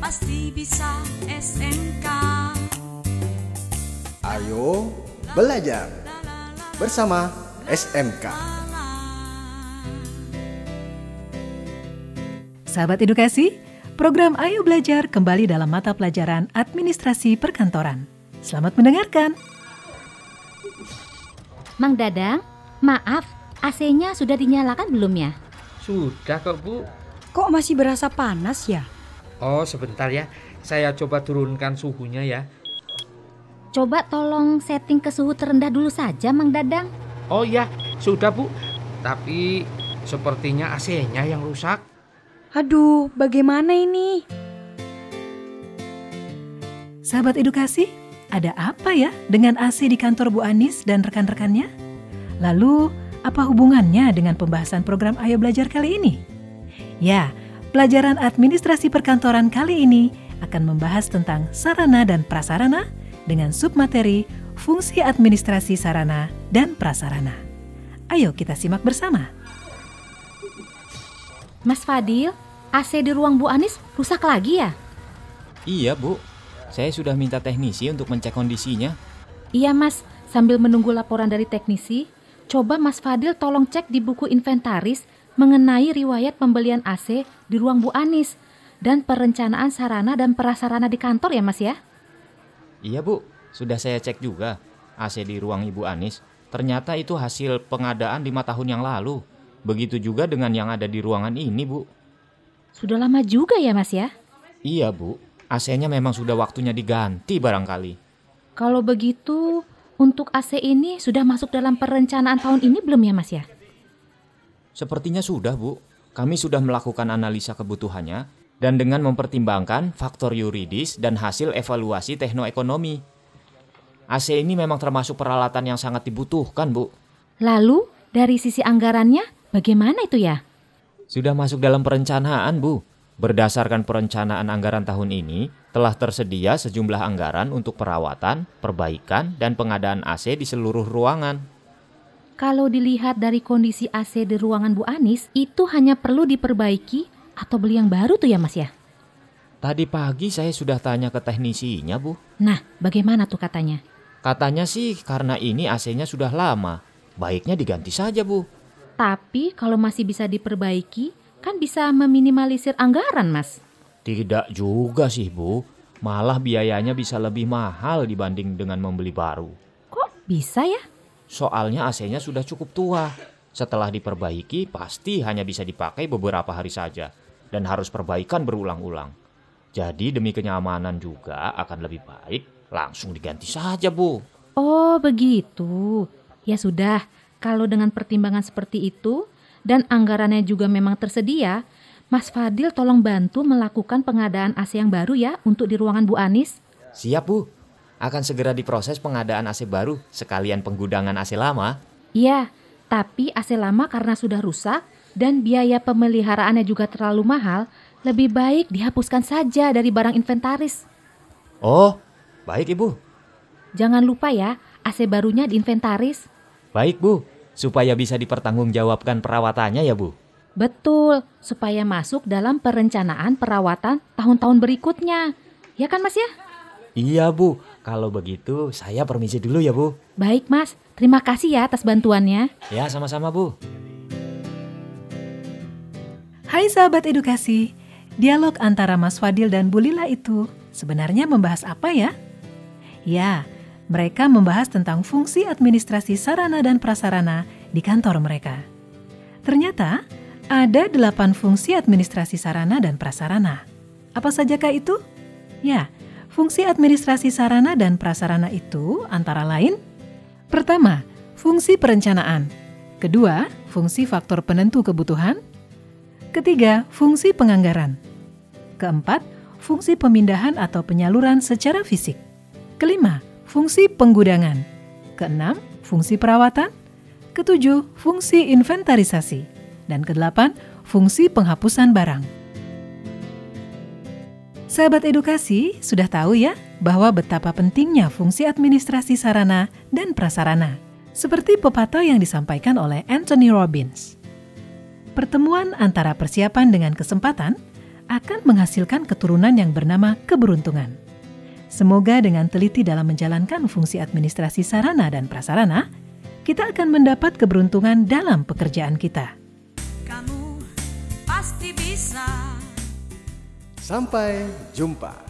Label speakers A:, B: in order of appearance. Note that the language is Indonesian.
A: pasti bisa SMK.
B: Ayo belajar bersama SMK.
C: Sahabat edukasi, program Ayo Belajar kembali dalam mata pelajaran Administrasi Perkantoran. Selamat mendengarkan.
D: Mang Dadang, maaf, AC-nya sudah dinyalakan belum ya?
E: Sudah kok Bu.
F: Kok masih berasa panas ya?
E: Oh sebentar ya, saya coba turunkan suhunya ya.
D: Coba tolong setting ke suhu terendah dulu saja, Mang Dadang.
E: Oh ya, sudah Bu. Tapi sepertinya AC-nya yang rusak.
F: Aduh, bagaimana ini?
C: Sahabat edukasi, ada apa ya dengan AC di kantor Bu Anis dan rekan-rekannya? Lalu, apa hubungannya dengan pembahasan program Ayo Belajar kali ini? Ya, pelajaran administrasi perkantoran kali ini akan membahas tentang sarana dan prasarana dengan submateri fungsi administrasi sarana dan prasarana. Ayo kita simak bersama.
D: Mas Fadil, AC di ruang Bu Anis rusak lagi ya?
G: Iya, Bu. Saya sudah minta teknisi untuk mencek kondisinya.
D: Iya, Mas. Sambil menunggu laporan dari teknisi, coba Mas Fadil tolong cek di buku inventaris mengenai riwayat pembelian AC di ruang Bu Anis dan perencanaan sarana dan prasarana di kantor ya, Mas ya?
G: Iya, Bu. Sudah saya cek juga. AC di ruang Ibu Anis. Ternyata itu hasil pengadaan lima tahun yang lalu. Begitu juga dengan yang ada di ruangan ini, Bu.
D: Sudah lama juga ya, Mas ya?
G: Iya, Bu. AC-nya memang sudah waktunya diganti barangkali.
D: Kalau begitu, untuk AC ini sudah masuk dalam perencanaan tahun ini belum ya, Mas ya?
G: Sepertinya sudah, Bu. Kami sudah melakukan analisa kebutuhannya dan dengan mempertimbangkan faktor yuridis dan hasil evaluasi teknoekonomi. AC ini memang termasuk peralatan yang sangat dibutuhkan, Bu.
D: Lalu, dari sisi anggarannya, bagaimana itu ya?
G: Sudah masuk dalam perencanaan, Bu. Berdasarkan perencanaan anggaran tahun ini, telah tersedia sejumlah anggaran untuk perawatan, perbaikan, dan pengadaan AC di seluruh ruangan.
D: Kalau dilihat dari kondisi AC di ruangan Bu Anis, itu hanya perlu diperbaiki atau beli yang baru tuh ya Mas ya?
G: Tadi pagi saya sudah tanya ke teknisinya, Bu.
D: Nah, bagaimana tuh katanya?
G: Katanya sih karena ini AC-nya sudah lama. Baiknya diganti saja, Bu.
D: Tapi kalau masih bisa diperbaiki, kan bisa meminimalisir anggaran, Mas.
G: Tidak juga sih, Bu. Malah biayanya bisa lebih mahal dibanding dengan membeli baru.
D: Kok bisa ya?
G: Soalnya AC-nya sudah cukup tua. Setelah diperbaiki, pasti hanya bisa dipakai beberapa hari saja dan harus perbaikan berulang-ulang. Jadi demi kenyamanan juga akan lebih baik langsung diganti saja, Bu.
D: Oh, begitu. Ya sudah, kalau dengan pertimbangan seperti itu dan anggarannya juga memang tersedia, Mas Fadil tolong bantu melakukan pengadaan AC yang baru ya untuk di ruangan Bu Anis.
G: Siap, Bu. Akan segera diproses pengadaan AC baru sekalian penggudangan AC lama.
D: Iya, tapi AC lama karena sudah rusak dan biaya pemeliharaannya juga terlalu mahal, lebih baik dihapuskan saja dari barang inventaris.
G: Oh, baik Ibu.
D: Jangan lupa ya, AC barunya diinventaris.
G: Baik, Bu. Supaya bisa dipertanggungjawabkan perawatannya ya, Bu.
D: Betul, supaya masuk dalam perencanaan perawatan tahun-tahun berikutnya. Ya kan, Mas ya?
G: Iya, Bu. Kalau begitu, saya permisi dulu ya, Bu.
D: Baik, Mas. Terima kasih ya atas bantuannya.
G: Ya, sama-sama, Bu.
C: Hai sahabat edukasi, dialog antara Mas Fadil dan Bu Lila itu sebenarnya membahas apa ya? Ya, mereka membahas tentang fungsi administrasi sarana dan prasarana di kantor mereka. Ternyata ada delapan fungsi administrasi sarana dan prasarana. Apa sajakah itu? Ya, fungsi administrasi sarana dan prasarana itu antara lain Pertama, fungsi perencanaan. Kedua, fungsi faktor penentu kebutuhan. Ketiga, fungsi penganggaran. Keempat, fungsi pemindahan atau penyaluran secara fisik. Kelima, fungsi penggudangan. Keenam, fungsi perawatan. Ketujuh, fungsi inventarisasi. Dan kedelapan, fungsi penghapusan barang. Sahabat edukasi sudah tahu ya bahwa betapa pentingnya fungsi administrasi sarana dan prasarana, seperti pepatah yang disampaikan oleh Anthony Robbins. Pertemuan antara persiapan dengan kesempatan akan menghasilkan keturunan yang bernama keberuntungan. Semoga dengan teliti dalam menjalankan fungsi administrasi sarana dan prasarana, kita akan mendapat keberuntungan dalam pekerjaan kita.
A: Kamu pasti bisa.
B: Sampai jumpa.